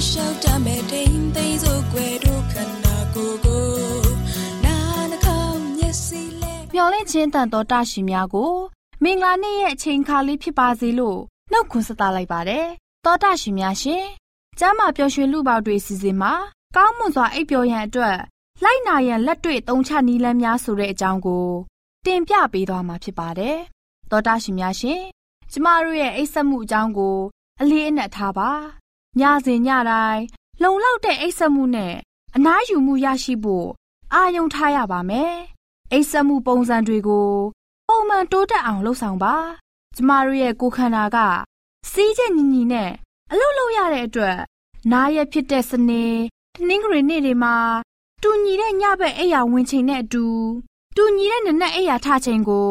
လိုက်လျှောက်တမဲ့ထိန်သိမ်းစို့ွယ်တို့ခန္ဓာကိုယ်ကိုနာနှခေါင်းမျက်စိလဲမျော်လင့်ခြင်းတန်တော်တရှိများကိုမင်္ဂလာနေ့ရဲ့အချိန်ခါလေးဖြစ်ပါစေလို့နှုတ်ခွန်းဆက်သလိုက်ပါတယ်တောတရှိများရှင်ကျမ်းမာပျော်ရွှင်လူပေါတွေစီစဉ်မှာကောင်းမွန်စွာအိပ်ပျော်ရန်အတွက်လိုက်နာရန်လက်တွေ့သုံးချနည်းလမ်းများဆိုတဲ့အကြောင်းကို တင်ပြပေးသွားမှာဖြစ်ပါတယ်တောတရှိများရှင်ကျမတို့ရဲ့အိပ်စက်မှုအကြောင်းကို အလေးအနက်ထားပါ ညစဉ်ညတိုင်းလုံလောက်တဲ့အိပ်စက်မှုနဲ့အနားယူမှုရရှိဖို့အာယုံထားရပါမယ်အိပ်စက်မှုပုံစံတွေကိုပုံမှန်တိုးတက်အောင်လှုပ်ဆောင်ပါကျမတို့ရဲ့ကိုယ်ခန္ဓာကစီးချက်ညီညီနဲ့အလုပ်လုပ်ရတဲ့အတွက်နားရဖြစ်တဲ့စနေတနင်္ဂနွေနေ့တွေမှာတူညီတဲ့ညဘက်အိယာဝင်ချိန်နဲ့အတူတူညီတဲ့နနက်အိယာထချိန်ကို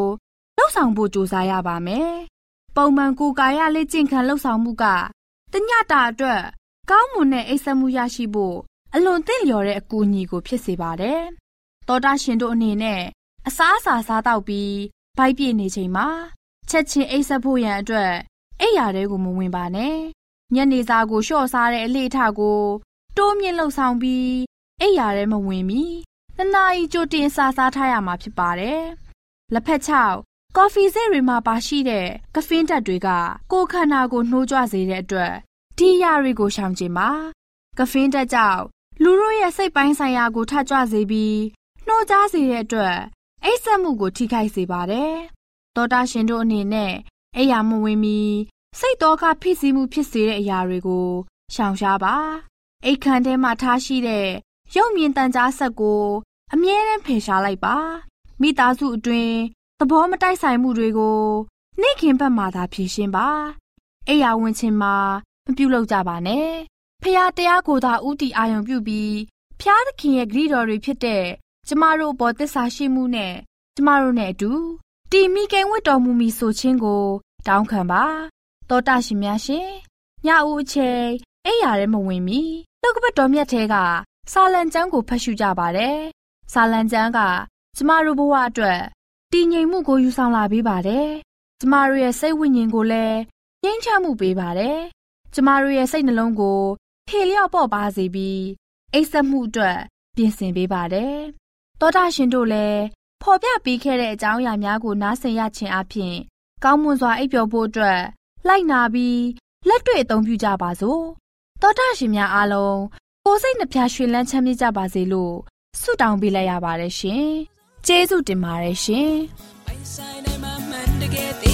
လှုပ်ဆောင်ဖို့ကြိုးစားရပါမယ်ပုံမှန်ကိုယ်ကာယလေးကျင့်ခံလှုပ်ဆောင်မှုက တညတာအတွက်ကောင်းမွန်တဲ့အိပ်စက်မှုရရှိဖို့အလွန်သင့်လျော်တဲ့အကူအညီကိုဖြစ်စေပါတယ်တောတာရှင်တို့အနေနဲ့အစားအစာစားတော့ပြီးဗိုက်ပြည့်နေချိန်မှာချက်ချင်းအိပ်ဆက်ဖို့ရန်အတွက်အိပ်ရာတွေကိုမဝင်ပါနဲ့ညနေစာကိုလျှော့စားတဲ့အလေထကိုတိုးမြင့်လှုပ်ဆောင်ပြီးအိပ်ရာထဲမဝင်မီနှစ်နာရီကြိုတင်စားစားထားရမှာဖြစ်ပါတယ်လက်ဖက်ချောက် ကော်ဖီစိတ်တွေမှာပါရှိတဲ့ကဖင်းဓာတ်တွေက ကိုယ်ခန္ဓာကိုနှိုးကြွစေတဲ့အတွက်ဒီရတွေကိုရှောင်ကျင်ပါကဖင်းဓာတ်ကြောင့်လူတို့ရဲ့စိတ်ပိုင်းဆိုင်ရာကိုထကြွစေပြီးနှိုးကြားစေတဲ့အတွက်အိပ်စက်မှုကိုထိခိုက်စေပါတယ်။သောတာရှင်တို့အနေနဲ့အိယာမဝင်မီစိတ်တော်ကဖိစီးမှုဖြစ်စေတဲ့အရာတွေကိုရှောင်ရှားပါ။အိတ်ခမ်းထဲမှာထားရှိတဲ့ရုပ်မြင်တန်ကြားဆက်ကို အမြဲတမ်းဖယ်ရှားလိုက်ပါ။မိသားစုအတွင်း သဘောမတိုက်ဆိုင်မှုတွေကိုနှိခင်ဘက်မှသာဖြေရှင်းပါ။အိယာဝင်ခြင်းမှာမပြုတ်လောက်ကြပါနဲ့။ဖះတရားကိုသာဥတီအာယုံပြုပြီးဖျားသခင်ရဲ့ဂရုတော်တွေဖြစ်တဲ့ကျမတို့အပေါ်တစ္ဆာရှိမှုနဲ့ကျမတို့နဲ့အတူတီမိကိန်ဝတ်တော်မူမီဆိုခြင်းကို တောင်းခံပါတောတာရှင်များရှင်ညဦးအချိန်အိယာရဲမဝင်မီနှုတ်ကပတ်တော်မြတ်ထဲကစာလံကျမ်းကိုဖတ်ရှုကြပါတယ်စာလံကျမ်းကကျမတို့ဘဝအတွက် တည်ငြိမ်မှုကိုယူဆောင်လာပေးပါတယ်ကျမတို့ရဲ့စိတ်ဝိညာဉ်ကိုလည်းငြိမ်းချမ်းမှုပေးပါတယ်ကျမတို့ရဲ့စိတ်နှလုံးကိုဖေလျော့ပေါ့ပါစေပြီးအိတ်ဆက်မှုအတွက်ပြင်ဆင်ပေးပါတယ်။သောတာရှင်တို့လည်းဖော်ပြပေးခဲ့တဲ့အကြောင်းအရာများကိုနားဆင်ရခြင်းအပြင်ကောင်းမွန်စွာအိပ်ပျော်ဖို့အတွက်လိုက်နာပြီးလက်တွေ့အသုံးပြုကြပါစို့။သောတာရှင်များအားလုံးကိုယ်စိတ်နှပြရွှင်လန်းချမ်းမြေ့ကြပါစေလို့ဆုတောင်းပေးလိုက်ရပါတယ်ရှင်။ ကျေးဇူးတင်ပါတယ်ရှင်။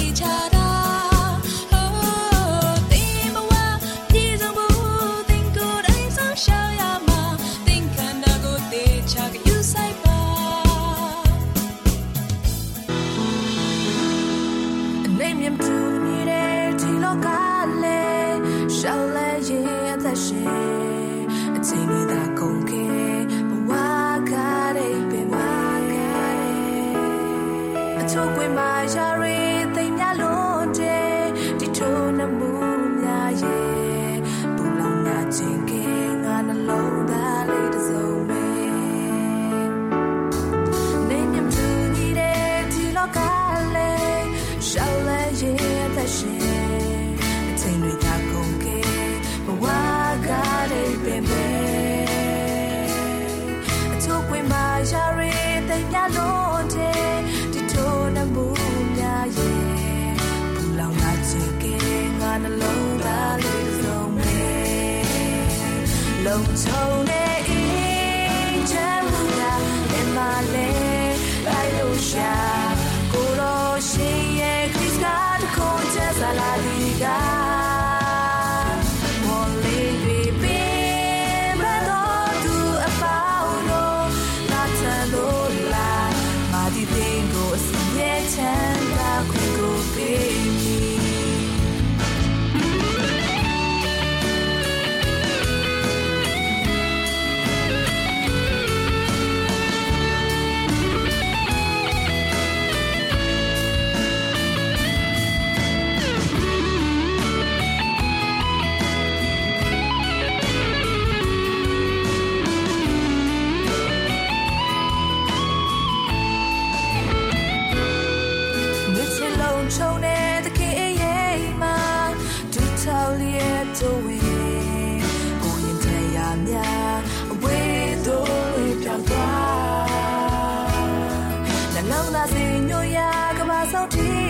နှလုံးသားစိညိုရာကဘာဆောင်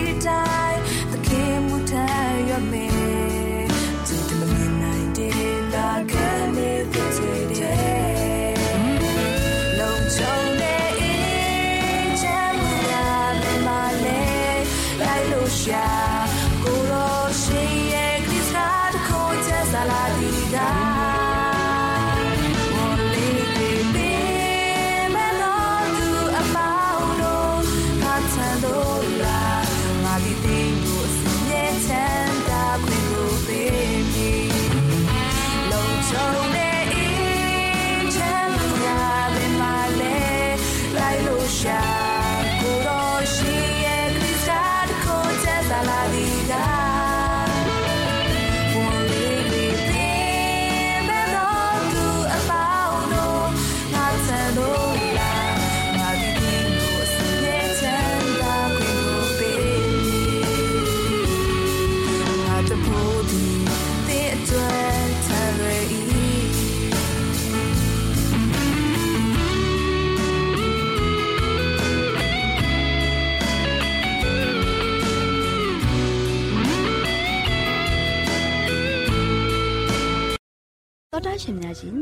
ရှင်များရှင်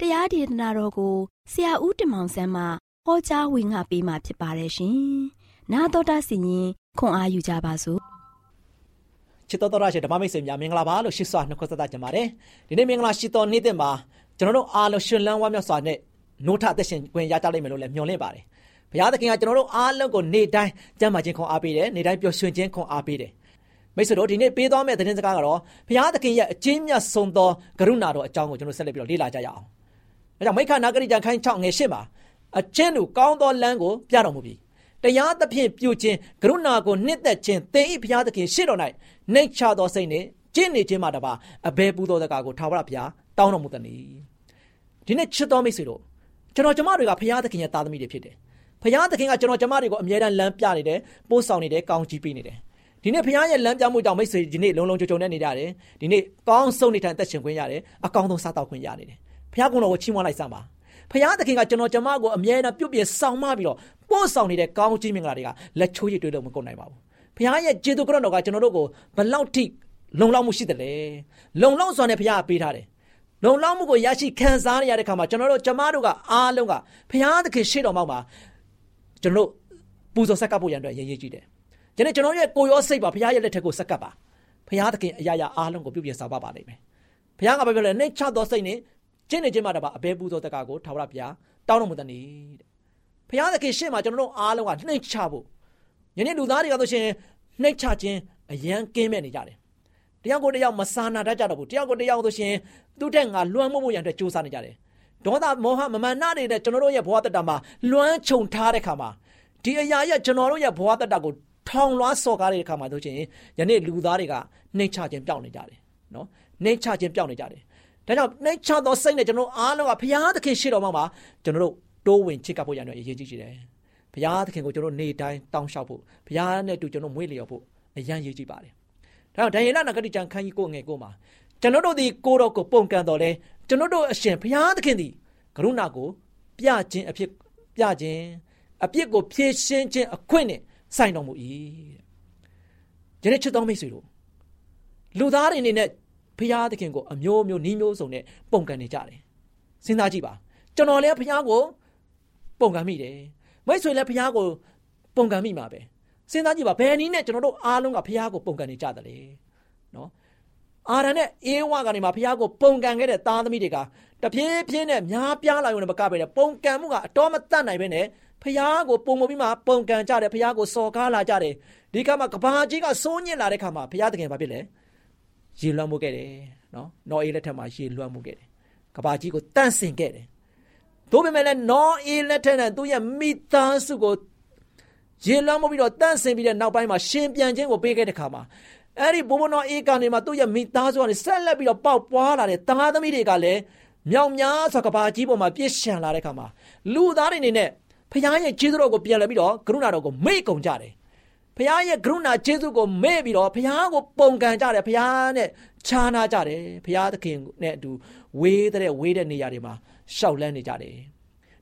တရားဒေသနာတော်ကိုဆရာဦးတင်မောင်ဆန်းမှဟောကြားဝင်ငါပေးมาဖြစ်ပါတယ်ရှင်။နာတော်တာစီရင်ခွန်အားယူကြပါစို့ချစ်တော်တော်ရရှိဓမ္မမိတ်ဆွေများမင်္ဂလာပါလို့ရှိစွာနှုတ်ခွန်းဆက်တာကြပါတယ်ဒီနေ့မင်္ဂလာရှိတော်နေ့တဲ့မှာကျွန်တော်တို့အားလုံးရှင်လန်းဝါမြောက်စွာနဲ့နိုးထအသက်ရှင်ခွင့်ရကြလိမ့်မယ်လို့လည်းမျှော်လင့်ပါတယ်ဘုရားသခင်ကကျွန်တော်တို့အားလုံးကိုနေ့တိုင်းကြမ်းမာခြင်းခွန်အားပေးတယ်နေ့တိုင်းပျော်ရွှင်ခြင်းခွန်အားပေးတယ် မိတ်ဆွေတို့ဒီနေ့ပေးသွားမယ့်သတင်းစကားကတော့ဘုရားသခင်ရဲ့အချင်းမြတ်ဆုံးသောကရုဏာတော်အကြောင်းကိုကျွန်တော်ဆက်လက်ပြီးတော့လေ့လာကြရအောင်ဒါကြောင့်မိခနာဂရိကြံခိုင်း6ငယ်8မှာအချင်းတို့ကောင်းသောလမ်းကိုပြတော်မူပြီတရားသဖြင့်ပြုခြင်းကရုဏာကိုနှစ်သက်ခြင်းသင်၏ဘုရားသခင်ရှေ့တော်၌နှိတ်ချသောစိတ်နှင့်ကျင့်နေခြင်းမှတပါအဘယ်ပူသောစကားကိုထာဝရဘုရားတောင်းတော်မူသနည်းဒီနေ့ချစ်တော်မိတ်ဆွေတို့ကျွန်တော်ကျမတွေကဘုရားသခင်ရဲ့သားသမီးတွေဖြစ်တယ်ဘုရားသခင်ကကျွန်တော်ကျမတွေကိုအမြဲတမ်းလမ်းပြနေတယ်ပို့ဆောင်နေတယ်ကောင်းချီးပေးနေတယ် ဒီနေ့ဘုရားရဲ့လမ်းပြမှုကြောင့်မိတ်ဆွေဒီနေ့လုံလုံချုံချုံနဲ့နေကြတယ်ဒီနေ့ကောင်းဆုံးနေထိုင်သက်ရှင်ခွင့်ရတယ်အကောင်းဆုံးစားတောက်ခွင့်ရနေတယ်ဘုရားကုံတော်ကိုချီးမွမ်းလိုက်စမ်းပါဘုရားသခင်ကကျွန်တော်ကျမကိုအမြဲတမ်းပြုတ်ပြဆောင်မပြီးတော့ပို့ဆောင်နေတဲ့ကောင်းချီးမင်္ဂလာတွေကလက်ချိုးရည်တွေးလို့မကုန်နိုင်ပါဘူးဘုရားရဲ့ကျေးဇူးကရုဏာတော်ကကျွန်တော်တို့ကိုဘလောက်ထိလုံလောက်မှုရှိတယ်လဲလုံလောက်စွာနဲ့ဘုရားပေးထားတယ်လုံလောက်မှုကိုရရှိခံစားရတဲ့ခါမှာကျွန်တော်တို့ကျမတို့ကအားလုံးကဘုရားသခင်ရှေ့တော်မှာကျွန်တော်တို့ပူဇော်ဆက်ကပ်ဖို့ရန်အတွက်ရည်ရည်ကြည့်တယ်။ ယနေ့ကျွန်တော်ရဲ့ကိုရောစိတ်ပါဘုရားရဲ့လက်ထက်ကိုဆက်ကပ်ပါ။ဘုရားသခင်အရာရာအားလုံးကိုပြုပြင်ဆောင်ပါပါလိမ့်မယ်။ဘုရားကပြောလဲနှိမ့်ချသောစိတ်နဲ့ကျင့်နေခြင်းမှတပါအဘဲပူဇော်တက်ကကိုထာဝရဘုရားတောင်းတော်မူတဲ့နေ့တဲ့။ဘုရားသခင်ရှေ့မှာကျွန်တော်တို့အားလုံးကနှိမ့်ချဖို့ယနေ့လူသားတွေကဆိုရှင်နှိမ့်ချခြင်းအယံကင်းမဲ့နေကြတယ်။တယောက်ကိုတယောက်မစာနာတတ်ကြတော့ဘူး။တယောက်ကိုတယောက်ဆိုရှင်သူ့တဲ့ငါလွှမ်းမိုးမှုရန်အတွက်စူးစမ်းနေကြတယ်။ဒေါသမမောဟမမာနတွေနဲ့ကျွန်တော်တို့ရဲ့ဘဝတတမှာလွှမ်းခြုံထားတဲ့ခါမှာဒီအရာရဲ့ကျွန်တော်တို့ရဲ့ဘဝတတကို ထောင်လွှားစော်ကားတဲ့အခါမှာဆိုရှင်ယနေ့လူသားတွေကနှိမ့်ချခြင်းပြောင်းနေကြတယ်နော်နှိမ့်ချခြင်းပြောင်းနေကြတယ်ဒါကြောင့်နှိမ့်ချသောစိတ်နဲ့ကျွန်တော်အားလုံးကဘုရားသခင်ရှိတော်မှာကျွန်တော်တို့တိုးဝင်ချစ်ကပ်ဖို့ရတဲ့အရေးကြီးတယ်ဘုရားသခင်ကိုကျွန်တော်နေတိုင်းတောင်းလျှောက်ဖို့ဘုရားနဲ့တူကျွန်တော်မွေးလျော်ဖို့အရန်ရေးကြည့်ပါတယ်ဒါကြောင့်ဒံယေလနဂတိကျမ်းခန်းကြီးကိုငယ်ကိုမှာကျွန်တော်တို့ဒီကိုတော်ကိုပုံကန်တော်လဲကျွန်တော်တို့အရှင်ဘုရားသခင်သည်ကရုဏာကိုပြခြင်းအဖြစ်ပြခြင်းအပြစ်ကိုဖြေရှင်းခြင်းအခွင့်နဲ့ ဆိုင်တော်မူ၏တဲ့ယနေ့ချစ်တော်မိတ်ဆွေတို့လူသားတွေအနေနဲ့ဖရာသခင်ကိုအမျိုးမျိုးနှီးမျိုးစုံနဲ့ပုံကန်နေကြတယ်စဉ်းစားကြည့်ပါကျွန်တော်လည်းဖရာကိုပုံကန်မိတယ်မိတ်ဆွေလည်းဖရာကိုပုံကန်မိမှာပဲစဉ်းစားကြည့်ပါဘယ်နည်းနဲ့ကျွန်တော်တို့အားလုံးကဖရာကိုပုံကန်နေကြတယ်လေနော်အာရန်နဲ့အေးဝါကနေမှဖရာကိုပုံကန်ခဲ့တဲ့သားသမီးတွေကတပြေးပြေးနဲ့များပြားလာရုံနဲ့မကပဲပုံကန်မှုကအတော်မတတ်နိုင်ပဲနဲ့ ဖះကိုပုံမပြီးမှပုံကန်ကြတယ်ဖះကိုစော်ကားလာကြတယ်ဒီကမှာကဘာကြီးကစိုးညစ်လာတဲ့ခါမှာဖះတကယ်ဘာဖြစ်လဲရေလွှမ်းမှုခဲ့တယ်နော်နော်အေးလက်ထက်မှာရေလွှမ်းမှုခဲ့တယ်ကဘာကြီးကိုတန့်စင်ခဲ့တယ်တို့ပေမဲ့လည်းနော်အေးလက်ထက်နဲ့သူ့ရဲ့မိသားစုကိုရေလွှမ်းမှုပြီးတော့တန့်စင်ပြီးတဲ့နောက်ပိုင်းမှာရှင်ပြန်ခြင်းကိုပေးခဲ့တဲ့ခါမှာအဲ့ဒီဘိုးဘနောအေးကနေမှသူ့ရဲ့မိသားစုကနေဆက်လက်ပြီးတော့ပေါက်ပွားလာတဲ့သားသမီးတွေကလည်းမြောင်များစွာကဘာကြီးပေါ်မှာပြည့်ရှံလာတဲ့ခါမှာလူသားတွေအနေနဲ့ ဖခင်ရဲ့ကျေးဇူးတော်ကိုပြန်လှည့်ပြီးတော့ကရုဏာတော်ကိုမေ့ကုန်ကြတယ်ဖခင်ရဲ့ကရုဏာကျေးဇူးကိုမေ့ပြီးတော့ဖခင်ကိုပုံကန်ကြတယ်ဖခင်နဲ့ခြားနာကြတယ်ဖခင်သခင်နဲ့အတူဝေးတဲ့ဝေးတဲ့နေရာတွေမှာရှောက်လန်းနေကြတယ်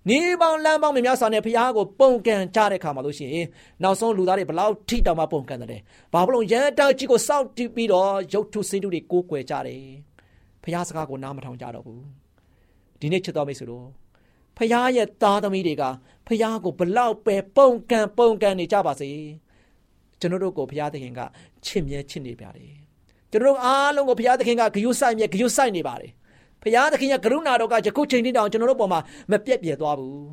နေပေါင်းလမ်းပေါင်းများစွာနဲ့ဖခင်ကိုပုံကန်ကြတဲ့ခါမှာလို့ရှိရင်နောက်ဆုံးလူသားတွေဘလောက်ထိတောင်မှပုံကန်တယ်ဘာဖြစ်လို့ရန်တောက်ကြီးကိုစောင့်တည်ပြီးတော့ရုပ်ထုစင်းတုတွေကိုးကွယ်ကြတယ်ဖခင်စကားကိုနားမထောင်ကြတော့ဘူးဒီနေ့ချစ်တော်မိတ်ဆွေတို့ ဖះရဲ့သားသမီးတွေကဖះကိုဘလောက်ပဲပုံကန်ပုံကန်နေကြပါစေကျွန်တော်တို့ကိုဖះသခင်ကချစ်မြဲချစ်နေပါတယ်ကျွန်တော်တို့အားလုံးကိုဖះသခင်ကဂရုစိုက်မြဲဂရုစိုက်နေပါတယ်ဖះသခင်ရဲ့ကရုဏာတော်ကယခုချိန်ထိတောင်ကျွန်တော်တို့ပေါ်မှာမပြတ်ပြဲသွားဘူး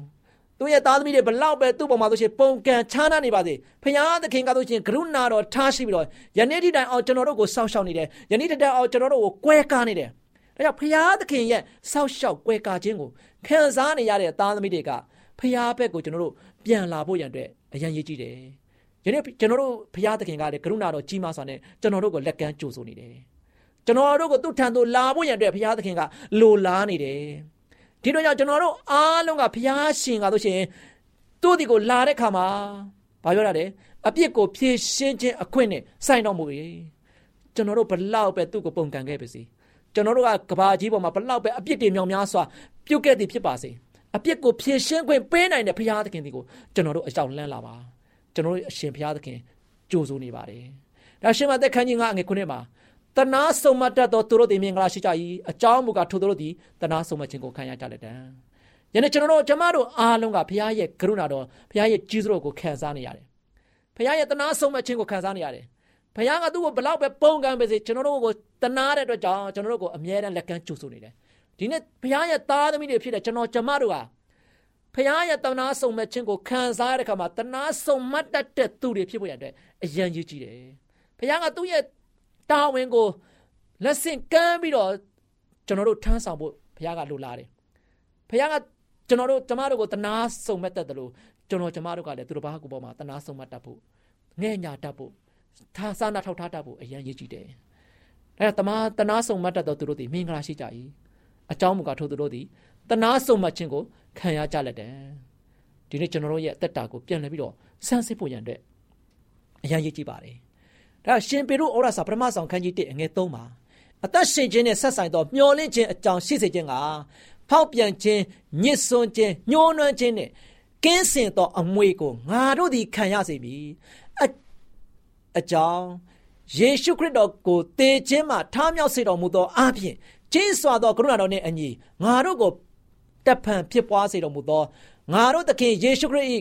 သူရဲ့သားသမီးတွေဘလောက်ပဲသူ့ပေါ်မှာဆိုရှင်ပုံကန်ချားနာနေပါစေဖခင်သခင်ကဆိုရှင်ကရုဏာတော်ထားရှိပြီးတော့ယနေ့ဒီတိုင်အောင်ကျွန်တော်တို့ကိုစောင့်ရှောက်နေတယ်ယနေ့တိုင်အောင်ကျွန်တော်တို့ကိုကွဲကားနေတယ် ဒါကြောင့်ဖခင်သခင်ရဲ့စောင့်ရှောက်ကွဲကားခြင်းကိုခံစားနေရတဲ့သားသမီးတွေကဖရားဘက်ကိုကျွန်တော်တို့ပြန်လာဖို့ရန်အတွက်အရန်ရည်ကြည့်တယ်။ယနေ့ကျွန်တော်တို့ဖရားသခင်ကလည်းကရုဏာတော်ကြီးမားစွာနဲ့ကျွန်တော်တို့ကိုလက်ကမ်းကြိုဆိုနေတယ်။ကျွန်တော်တို့ကိုသူ့ထံသို့လာဖို့ရန်အတွက်ဖရားသခင်ကလိုလားနေတယ်။ဒီတော့ကြောင့်ကျွန်တော်တို့အားလုံးကဖရားရှင်ကဆိုရှင်သူ့ဒီကိုလာတဲ့ခါမှာဘာပြောရလဲအပြစ်ကိုဖြေရှင်းခြင်းအခွင့်နဲ့ဆိုင်တော်မူ၏ကျွန်တော်တို့ဘလောက်ပဲသူ့ကိုပုံကန်ခဲ့ပါစေ ကျွန်တော်တို့ကကဘာကြီးပေါ်မှာဘလောက်ပဲအပြစ်တွေမြောင်များစွာပြုတ်ခဲ့သည်ဖြစ်ပါစေအပြစ်ကိုဖြေရှင်းခွင့်ပေးနိုင်တဲ့ဘုရားသခင်ဒီကိုကျွန်တော်တို့အကြောင်းလန့်လာပါကျွန်တော်တို့အရှင်ဘုရားသခင်ကြိုးစိုးနေပါတယ်ဒါရှင်မသက်ခန်းကြီးငါငယ်ခုနှစ်မှာတနာဆုံးမတတ်သောသူတို့သည်မင်္ဂလာရှိကြ၏အကြောင်းမူကားထိုသူတို့သည်တနာဆုံးမခြင်းကိုခံရကြလက်တံယနေ့ကျွန်တော်တို့ကျမတို့အားလုံးကဘုရားရဲ့ကရုဏာတော်ဘုရားရဲ့ကြီးစိုးတော်ကိုခံစားနေရတယ်ဘုရားရဲ့တနာဆုံးမခြင်းကိုခံစားနေရတယ် ဘုရားကသူ့ကိုဘလောက်ပဲပုံကံပဲစေကျွန်တော်တို့ကိုတနာတဲ့အတွက်ကြောင့်ကျွန်တော်တို့ကိုအမြဲတမ်းလက်ကမ်းကြိုဆိုနေတယ်ဒီနေ့ဘုရားရဲ့သားသမီးတွေဖြစ်တဲ့ကျွန်တော်ကျမတို့ဟာဘုရားရဲ့တနာဆုံမဲ့ခြင်းကိုခံစားရတဲ့ခါမှာတနာဆုံမှတ်တတ်တဲ့သူတွေဖြစ်ဖို့ရတဲ့အရန်ကြီးကြီးတယ်ဘုရားကသူ့ရဲ့တာဝန်ကိုလက်ဆင့်ကမ်းပြီးတော့ကျွန်တော်တို့ထမ်းဆောင်ဖို့ဘုရားကလိုလားတယ်ဘုရားကကျွန်တော်တို့ကျမတို့ကိုတနာဆုံမဲ့တတ်တယ်လို့ကျွန်တော်ကျမတို့ကလည်းသူတို့ဘာကူပေါ်မှာတနာဆုံမှတ်တတ်ဖို့ငဲ့ညာတတ်ဖို့ ထားစာနာထောက်ထားတတ်ဖို့အရန်ရည်ကြည်တယ်။အဲဒါတမတနာဆုံမှတ်တတ်တော့သူတို့ဒီမင်္ဂလာရှိကြ၏အကြောင်းမူကားထို့သူတို့သည်တနာဆုံမှတ်ခြင်းကိုခံရကြလက်တယ်ဒီနေ့ကျွန်တော်တို့ရဲ့အသက်တာကိုပြန်လှည့်ပြီးတော့စမ်းစစ်ဖို့ရန်အတွက်အရန်ရည်ကြည်ပါတယ်ဒါရှင်ပေရုဩရစာပထမဆောင်ခန်းကြီး1အငယ်3မှာအသက်ရှင်ခြင်းနဲ့ဆက်ဆိုင်သောမျောလင့်ခြင်းအကြောင်းရှိစေခြင်းကဖောက်ပြန်ခြင်းညစ်စွန်းခြင်းညှိုးနွမ်းခြင်းနဲ့ကင်းစင်သောအမွေကိုငါတို့သည်ခံရစေမည်အ အကြောင်းယေရှုခရစ်တော်ကိုတည်ခြင်းမှထားမြောက်စေတော်မူသောအပြင်ကြီးစွာသောကရုဏာတော်နှင့်အညီငါတို့ကိုတပ်ဖန်ဖြစ်ပွားစေတော်မူသောငါတို့သခင်ယေရှုခရစ်၏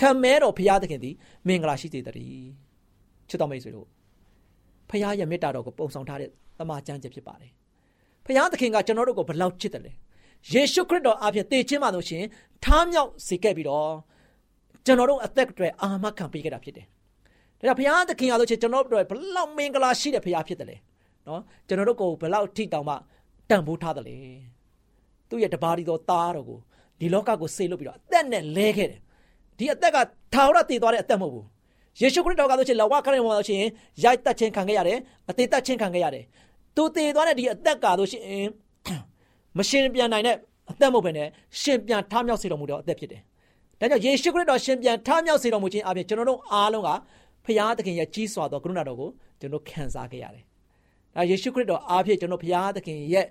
ခံမဲတော်ဖရာသခင်သည်မင်္ဂလာရှိစေတည်းချစ်တော်မိတ်ဆွေတို့ဖရာရဲ့မေတ္တာတော်ကိုပုံဆောင်ထားတဲ့တမန်ကျမ်းချက်ဖြစ်ပါတယ်ဖရာသခင်ကကျွန်တော်တို့ကိုဘယ်လောက်ချစ်တယ်လဲယေရှုခရစ်တော်အပြင်တည်ခြင်းမှလို့ရှင်ထားမြောက်စေခဲ့ပြီးတော့ကျွန်တော်တို့အသက်တွေအာမခံပေးခဲ့တာဖြစ်တယ် ဒါကြောင့်ဘုရားသခင်အားလို့ချင်းကျွန်တော်တို့ဘလောက်မင်္ဂလာရှိတဲ့ဘုရားဖြစ်တယ်လေနော်ကျွန်တော်တို့ကိုဘလောက်ထိတောင်မှတန်ဖိုးထားတယ်လေသူ့ရဲ့တပါးဒီတော်သားတော်ကိုဒီလောကကိုဆေးလို့ပြီးတော့အသက်နဲ့လဲခဲ့တယ်ဒီအသက်ကထာဝရတည်သွားတဲ့အသက်မဟုတ်ဘူးယေရှုခရစ်တော်ကဆိုရှင်လဝခရစ်တော်ဆိုရှင်ရိုက်တက်ခြင်းခံခဲ့ရတယ်အသေးတက်ခြင်းခံခဲ့ရတယ်သူတည်သွားတဲ့ဒီအသက်ကဆိုရှင်မရှင်ပြန်နိုင်တဲ့အသက်မဟုတ်ဘဲနဲ့ရှင်ပြန်ထားမြောက်စေတော်မူတဲ့အသက်ဖြစ်တယ်ဒါကြောင့်ယေရှုခရစ်တော်ရှင်ပြန်ထားမြောက်စေတော်မူခြင်းအပြင်ကျွန်တော်တို့အားလုံးက ဖရာသခင်ရဲ့ကြီးစွာသောကရုဏာတော်ကိုကျွန်တော်ခံစားခဲ့ရတယ်။ဒါယေရှုခရစ်တော်အားဖြင့်ကျွန်တော်ဖရာသခင်ရဲ့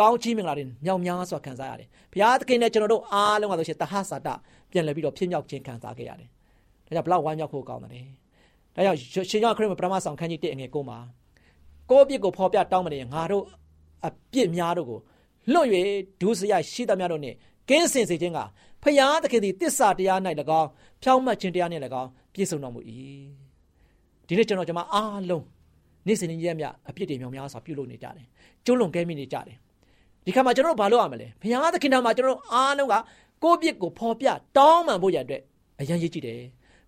ကောင်းချီးမင်္ဂလာတွေမြောက်များစွာခံစားရတယ်။ဘုရားသခင်နဲ့ကျွန်တော်တို့အားလုံးကဆိုရှင်တဟဆာတပြန်လည်ပြီးတော့ဖြစ်မြောက်ခြင်းခံစားခဲ့ရတယ်။ဒါကြောင့်ဘလောက်ဝမ်းမြောက်ဖို့ကောင်းတယ်။ဒါကြောင့်ရှင်ယောခရစ်မပရမဆောင်ခန်းကြီး1အငယ်9မှာကိုယ့်အပြစ်ကိုဖော်ပြတောင်းမနေငါတို့အပြစ်များတို့ကိုလွတ်၍ဒုစရိုက်ရှိသမျှတို့နှင့်ကင်းစင်စေခြင်းက ဖျားသခင်သည်တစ္ဆာတရား၌၎င်းဖြောင်းမှတ်ခြင်းတရားနှင့်၎င်းပြည့်စုံတော်မူ၏ဒီနေ့ကျွန်တော်ကျွန်မအားလုံးနေ့စဉ်နေ့ရက်မြအပြစ်တွေမြောင်များစွာပြုလုပ်နေကြတယ်ကျွလွန်ကဲမိနေကြတယ်ဒီခါမှာကျွန်တော်တို့ဘာလုပ်ရမလဲဘုရားသခင်တော်မှာကျွန်တော်တို့အားလုံးကကိုယ့်ပြစ်ကိုဖော်ပြတောင်းပန်ဖို့ရန်အတွက်အရန်ရည်ကြည့်တယ်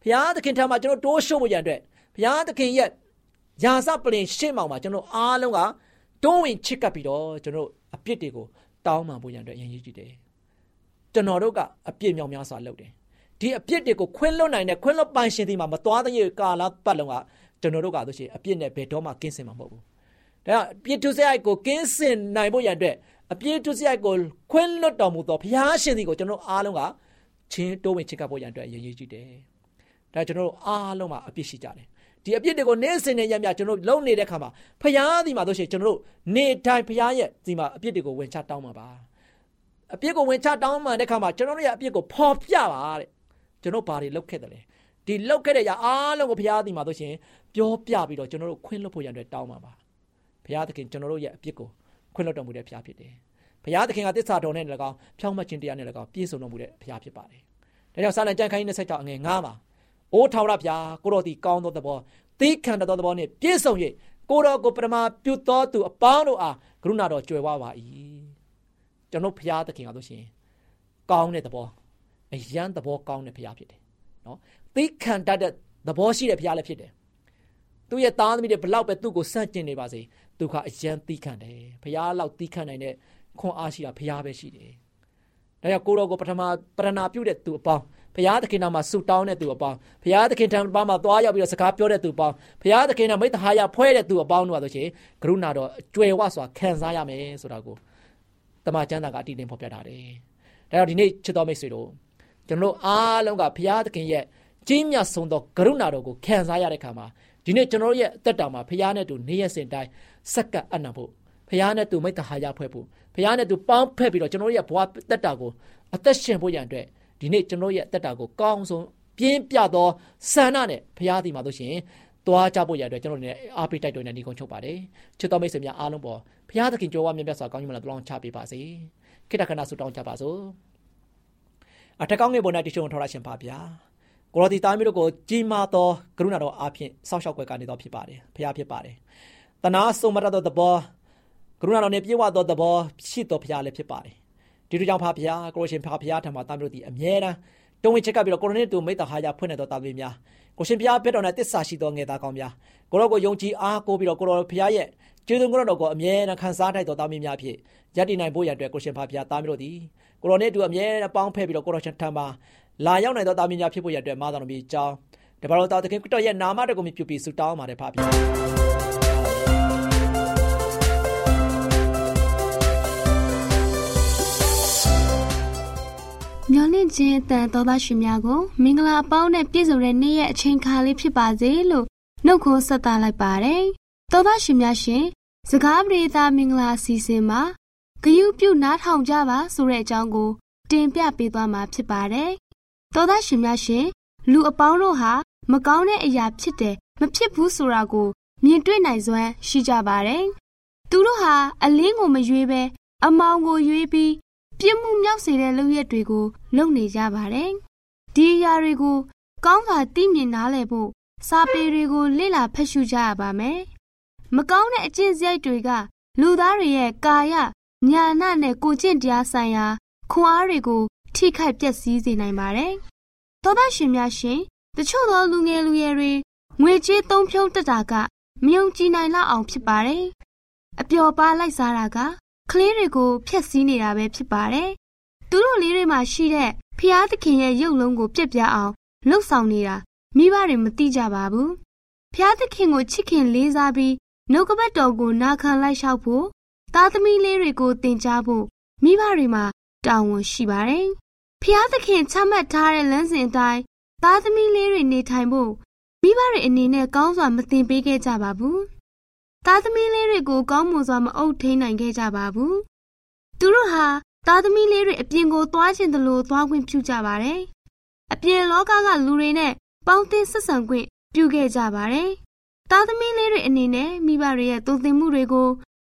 ဘုရားသခင်ထံမှာကျွန်တော်တိုးရှို့ဖို့ရန်အတွက်ဘုရားသခင်ရဲ့ယာစပလင်ရှင်းမောင်မှာကျွန်တော်အားလုံးကတွန်းဝင်ချစ်ကပ်ပြီးတော့ကျွန်တော်အပြစ်တွေကိုတောင်းပန်ဖို့ရန်အတွက်အရန်ရည်ကြည့်တယ် ကျွန်တော်တို့ကအပြစ်မြောင်များစွာလုပ်တယ်ဒီအပြစ်တွေကိုခွင်းလွတ်နိုင်တဲ့ခွင်းလွတ်ပိုင်ရှင်ဒီမှာမသွားတဲ့ကာလပတ်လုံးကကျွန်တော်တို့ကဆိုရှင်အပြစ်နဲ့ဘယ်တော့မှကင်းစင်မှာမဟုတ်ဘူးဒါပြစ်သူစရိုက်ကိုကင်းစင်နိုင်ဖို့ရန်အတွက်အပြစ်သူစရိုက်ကိုခွင်းလွတ်တော်မူသောဘုရားရှင်ဒီကိုကျွန်တော်အားလုံးကချင်းတိုးဝင်ချစ်ကပ်ဖို့ရန်အတွက်အရေးကြီးတယ်ဒါကျွန်တော်တို့အားလုံးမှာအပြစ်ရှိကြတယ်ဒီအပြစ်တွေကိုနေ့စဉ်နဲ့ရမြကျွန်တော်လုံနေတဲ့ခါမှာဖျားဒီမှာဆိုရှင်ကျွန်တော်တို့နေတိုင်းဖျားရဲ့ဒီမှာအပြစ်တွေကိုဝင်ချတောင်းမှာပါ အပြစ်ကိုဝင်ချတောင်းမှတဲ့ခါမှာကျွန်တော်တို့ရဲ့အပြစ်ကိုဖော်ပြပါတဲ့ကျွန်တော်ဘာတွေလုပ်ခဲ့တယ်လဲဒီလုပ်ခဲ့တဲ့အရာအားလုံးကိုဘုရားသည်မှာဆိုရှင်ပြောပြပြီးတော့ကျွန်တော်တို့ခွင့်လွှတ်ဖို့ရန်အတွက်တောင်းပါပါဘုရားသခင်ကျွန်တော်တို့ရဲ့အပြစ်ကိုခွင့်လွှတ်တော်မူတဲ့ဘုရားဖြစ်တယ်ဘုရားသခင်ကတစ္ဆာတော်နဲ့လည်းကောင်းဖြောင်းမခြင်းတရားနဲ့လည်းကောင်းပြည့်စုံတော်မူတဲ့ဘုရားဖြစ်ပါတယ်ဒါကြောင့်စာလံကျမ်းခန်းကြီး26အငယ်9မှာအိုးထောင်ရဘုရားကိုတော်ဒီကောင်းသောသဘောသီးခံတော်သဘောနဲ့ပြည့်စုံ၍ကိုတော်ကိုပရမပြုတော်သူအပေါင်းတို့အားကရုဏာတော်ကြွယ်ဝပါ၏ ကျွန်တော်ဘုရားသခင်ကဆိုရှင်ကောင်းတဲ့သဘောအယံသဘောကောင်းတဲ့ဘုရားဖြစ်တယ်နော်သိခံတတ်တဲ့သဘောရှိတဲ့ဘုရားလည်းဖြစ်တယ်သူ့ရဲ့သားသမီးတွေဘလောက်ပဲသူ့ကိုစန့်ကျင်နေပါစေသူကအယံသိခံတယ်ဘုရားလောက်သိခံနိုင်တဲ့ခွန်အားရှိတာဘုရားပဲရှိတယ်ဒါကြောင့်ကိုတော်ကိုပထမပရဏာပြုတဲ့သူအပေါင်းဘုရားသခင်နာမှာဆူတောင်းတဲ့သူအပေါင်းဘုရားသခင်ထံမှာသွားရောက်ပြီးတော့စကားပြောတဲ့သူအပေါင်းဘုရားသခင်နာမိတ္တဟာယဖွဲတဲ့သူအပေါင်းတို့ပါဆိုရှင်ကရုဏာတော်အကျွယ်ဝစွာခံစားရမယ်ဆိုတာကို တမန်ကျမ်းစာကအတိအလင်းဖော်ပြထားတယ်ဒါကြောင့်ဒီနေ့ချစ်တော်မိတ်ဆွေတို့ကျွန်တော်အားလုံးကဘုရားသခင်ရဲ့ကြီးမြတ်ဆုံးသောကရုဏာတော်ကိုခံစားရတဲ့ခါမှာဒီနေ့ကျွန်တော်ရဲ့အသက်တာမှာဘုရားနဲ့တူနေရစဉ်တိုင်းစက္ကပ်အနံ့ဖို့ဘုရားနဲ့တူမိတ္တဟာယဖွဲ့ဖို့ဘုရားနဲ့တူပေါင်းဖက်ပြီးတော့ကျွန်တော်ရဲ့ဘဝတက်တာကိုအသက်ရှင်ဖို့ရန်အတွက်ဒီနေ့ကျွန်တော်ရဲ့တက်တာကိုကောင်းဆုံးပြင်းပြသောဆန္ဒနဲ့ဘုရားဒီမှာတို့ရှင် သွားကြဖို့ရတဲ့ကျွန်တော်တို့အားပေးတိုက်တွန်းနေဒီကုန်းချုပ်ပါတယ်ချစ်တော်မိတ်ဆွေများအားလုံးပေါ်ဘုရားသခင်ကြွယ်ဝမြတ်မြတ်စွာကောင်းကြီးမလားတလောင်းချပေးပါစေခိတ္တခဏဆုတောင်းကြပါစို့အထက်ကောင်းငယ်ပေါ်၌တချို့ထော်ရရှင်ပါဗျာကိုရောဒီသားမျိုးတို့ကိုကြီးမားသောကရုဏာတော်အားဖြင့်စောင့်ရှောက်ွယ်ကနေတော်ဖြစ်ပါတယ်ဘုရားဖြစ်ပါတယ်တနာဆုံးမရသောသဘောကရုဏာတော်နဲ့ပြေဝသောသဘောရှိတော်ဘုရားလည်းဖြစ်ပါတယ်ဒီလိုကြောင့်ဖာဘုရားကိုရောရှင်ဖာဘုရားထံမှာသားမျိုးတို့ဒီအမြဲတမ်းတုံးဝင်ချက်ကပြီးတော့ကိုရိုနီတူမိတ္တဟာရဖွင့်နေတော်သားမျိုးများ ကိုရှင်ဘုရားဘက်တော်နဲ့တစ္ဆာရှိသောငယ်သားကောင်းများကိုရောကိုယုံကြည်အားကိုးပြီးတော့ကိုရောဘုရားရဲ့ကျေးဇူးကိုတော်ကိုအမြဲတမ်းခံစားထိုက်တော်သားမျိုးများဖြစ်ယက်တည်နိုင်ဖို့ရန်အတွက်ကိုရှင်ဖာဘုရားသားမျိုးတို့ဒီကိုရောနဲ့တူအမြဲတမ်းပေါင်းဖက်ပြီးတော့ကိုရောရှင်ထံမှာလာရောက်နိုင်သောသားမျိုးများဖြစ်ဖို့ရန်အတွက်မာတော်တော်မြည်ကြောင်းတပါတော်သားသခင်ခရစ်တော်ရဲ့နာမတော်ကိုမြည်ပြုပြီးဆုတောင်းပါတယ်ဖာဘု မျော်လင့်ခြင်းအတန်သောသားရှင်များကိုမင်္ဂလာအပေါင်းနဲ့ပြည့်စုံတဲ့နေ့ရဲ့အချိန်ခါလေးဖြစ်ပါစေလို့နှုတ်ခွန်းဆက်သလိုက်ပါတယ်။သောသားရှင်များရှင်စကားပရိသတ်မင်္ဂလာအစီအစဉ်မှာဂယုပြုနားထောင်ကြပါဆိုတဲ့အကြောင်းကို တင်ပြပေးသွားမှာဖြစ်ပါတယ်။သောသားရှင်များရှင်လူအပေါင်းတို့ဟာမကောင်းတဲ့အရာဖြစ်တယ်မဖြစ်ဘူးဆိုတာကိုမြင်တွေ့နိုင်စွမ်းရှိကြပါတယ်။သူတို့ဟာအလင်းကိုမရွေးပဲအမောင်ကိုရွေးပြီး ပြစ်မှုမြောက်စေတဲ့လုပ်ရက်တွေကိုလုပ်နေကြပါတယ်။ဒီအရာတွေကိုကောင်းစွာသိမြင်နားလည်ဖို့စာပေတွေကိုလေ့လာဖတ်ရှုကြရပါမယ်။မကောင်းတဲ့အကျင့်စရိုက်တွေက လူသားတွေရဲ့ကာယညာနာနဲ့ကိုကျင့်တရားဆိုင်ရာခွန်အားတွေကိုထိခိုက်ပျက်စီးစေနိုင်ပါတယ်။သောသားရှင်များရှင်တချို့သောလူငယ်လူရွယ်တွေငွေကြေးသုံးဖြုံးတက်တာကမယုံကြည်နိုင်လောက်အောင်ဖြစ်ပါတယ်။အပျော်ပါလိုက်စားတာက ကလေးတွေကိုဖျက်ဆီးနေတာပဲဖြစ်ပါတယ်။သူတို့လေးတွေမှာရှိတဲ့ဖျားသခင်ရဲ့ရုပ်လုံးကိုပြက်ပြအောင်လှုပ်ဆောင်နေတာမိဘတွေမသိကြပါဘူး။ဖျားသခင်ကိုချစ်ခင်လေးစားပြီးနှုတ်ကပတ်တော်ကိုနာခံလိုက်လျှောက်ဖို့သားသမီးလေးတွေကိုသင်ကြားဖို့မိဘတွေမှာတာဝန်ရှိပါတယ်။ဖျားသခင်ချမှတ်ထားတဲ့လမ်းစဉ်အတိုင်းသားသမီးလေးတွေနေထိုင်ဖို့မိဘတွေအနေနဲ့ကောင်းစွာမသင်ပေးခဲ့ကြပါဘူး။ သားသမီးလေးတွေကိုကောင်းမွန်စွာမအုပ်ထိန်နိုင်ခဲ့ကြပါဘူး။သူတို့ဟာသားသမီးလေးတွေအပြင်ကိုသွားခြင်းတလို့သွားခွင့်ပြုကြပါတယ်။အပြင်လောကကလူတွေနဲ့ပေါင်းသင်းဆက်ဆံခွင့်ပြုခဲ့ကြပါတယ်။သားသမီးလေးတွေအနေနဲ့မိဘတွေရဲ့တုံ့တင်မှုတွေကို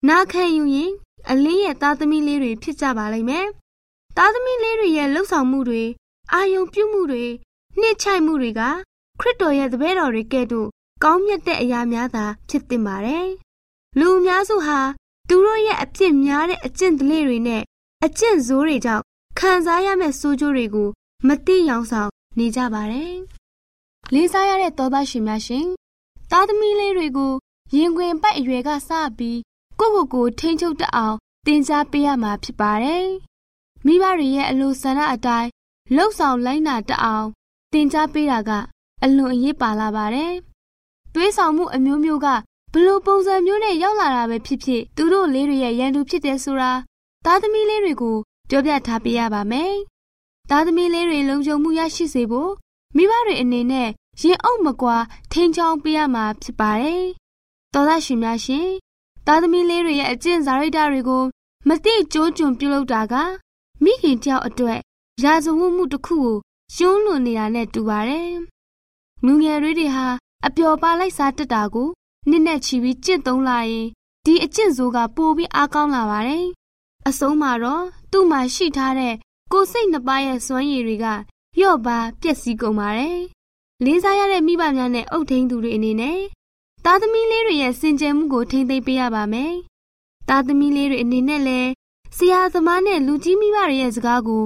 နာခံယူရင်အလင်းရဲ့သားသမီးလေးတွေဖြစ်ကြပါလိမ့်မယ်။သားသမီးလေးတွေရဲ့လှုပ်ဆောင်မှုတွေအာယုံပြုမှုတွေနှိမ့်ချိုက်မှုတွေကခရစ်တော်ရဲ့တပည့်တော်တွေကဲ့သို့ ကောင်းမြတ်တဲ့အရာများသာဖြစ်တင်ပါတယ်။လူအများစုဟာသူတို့ရဲ့အပြစ်များတဲ့အကျင့်ဒလေတွေနဲ့အကျင့်ဇိုးတွေကြောင့်ခံစားရမယ့်ဆိုးကျိုးတွေကိုမသိရောင်ဆောင်နေကြပါတယ်။လေးစားရတဲ့သောသားရှင်များရှင်သားသမီးလေးတွေကိုရင်ခွင်ပိုက်အရွယ်ကစပြီးကိုကိုကိုထိန်းချုပ်တအောင်တင် जा ပေးရမှာဖြစ်ပါတယ်။မိဘတွေရဲ့အလိုဆန္ဒအတိုင်းလှုပ်ဆောင်လိုက်နာတအောင်တင် जा ပေးတာကအလွန်အရေးပါလာပါတယ်။ သွေးဆောင်မှုအမျိုးမျိုးကဘလို့ပုံစံမျိုးနဲ့ရောက်လာတာပဲဖြစ်ဖြစ်သူတို့လေးတွေရဲ့ရန်သူဖြစ်တယ်ဆိုတာသားသမီးလေးတွေကိုပြောပြထားပေးရပါမယ်။သားသမီးလေးတွေလုံခြုံမှုရရှိစေဖို့မိဘတွေအနေနဲ့ရင်အုပ်မကွာထိန်းချောင်းပေးရမှာဖြစ်ပါတယ်။တော်သားရှင်များရှင်သားသမီးလေးတွေရဲ့အကျင့်စာရိတ္တတွေကိုမသိကြိုးကျွံပြုလုပ်တာကမိခင်တယောက်အတွက်ရာဇဝတ်မှုတစ်ခုကိုရှုံးလွန်နေတာနဲ့တူပါတယ်။လူငယ်တွေဟာ အပျော်ပါလိုက်စားတက်တာကိုနှစ်နဲ့ချီပြီးကျင့်သုံးလာရင်ဒီအကျင့်ဆိုးကပိုပြီးအားကောင်းလာပါတယ်။အဆုံးမှာတော့သူ့မှာရှိထားတဲ့ကိုယ်စိတ်နှစ်ပါးရဲ့စွမ်းရည်တွေကလျော့ပါပျက်စီးကုန်ပါတယ်။လေးစားရတဲ့မိဘများနဲ့အုပ်ထိန်းသူတွေအနေနဲ့သားသမီးလေးတွေရဲ့စင်ကြယ်မှုကိုထိမ့်သိမ်းပေးရပါမယ်။သားသမီးလေးတွေအနေနဲ့လည်းဆရာသမားနဲ့လူကြီးမိဘတွေရဲ့စကားကို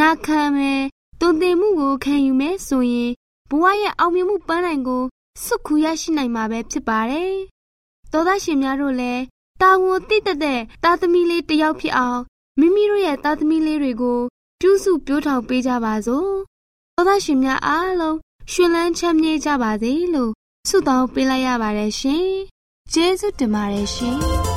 နာခံမယ်တုံသင်မှုကိုခံယူမယ်ဆိုရင်ဘဝရဲ့အောင်မြင်မှုပန်းနိုင်ကို စွတ်ခူရရှိနိုင်မှာပဲဖြစ်ပါတယ်။သောသားရှင်များတို့လည်းတာဝန်သိတတ်တဲ့သားသမီးလေးတယောက်ဖြစ်အောင်မိမိတို့ရဲ့သားသမီးလေးတွေကိုပြုစုပြောထောင်ပေးကြပါစို့။သောသားရှင်များအားလုံးရှင်လန်းချမ်းမြေ့ကြပါစေလို့ဆုတောင်းပေးလိုက်ရပါတယ်ရှင်။ကျေးဇူးတင်ပါတယ်ရှင်။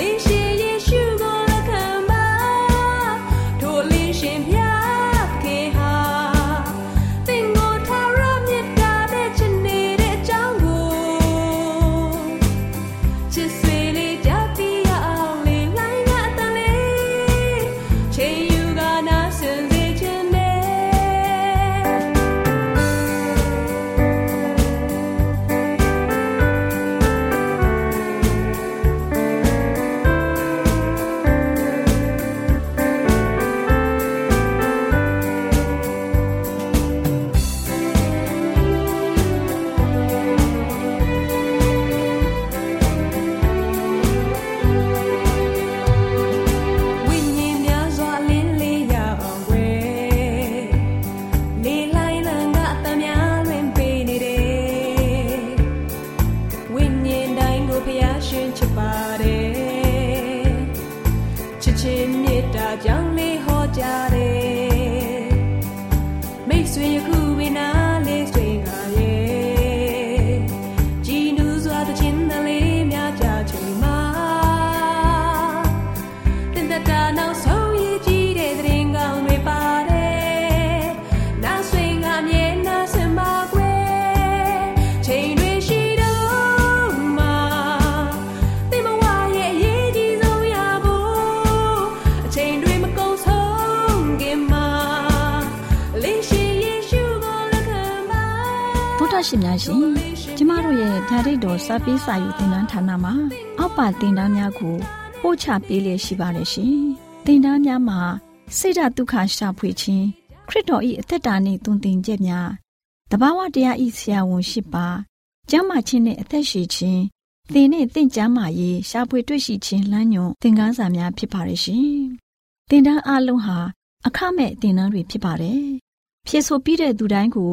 You. ရှင်များရှင်ကျမတို့ရဲ့ဓာတ်တော်စာပေးစာယူသင်တန်းဌာနမှာအောက်ပါသင်တန်းများကိုပို့ချပေးလျက်ရှိပါတယ်ရှင်သင်တန်းများမှာဆိဒ္ဓတုခရှာဖွေခြင်းခရစ်တော်၏အသက်တာနှင့်တုန်သင်ချက်များတဘာဝတရားဤဆရာဝန်ရှိပါကျမ်းမာခြင်းနှင့်အသက်ရှိခြင်းသင်နှင့်သင်ကျမ်းမာရေးရှာဖွေတွေ့ရှိခြင်းလမ်းညွန်သင်ခန်းစာများဖြစ်ပါရဲ့ရှင်သင်တန်းအလုံးဟာအခမဲ့သင်တန်းတွေဖြစ်ပါတယ်ဖြစ်ဆိုပြီးတဲ့သူတိုင်းကို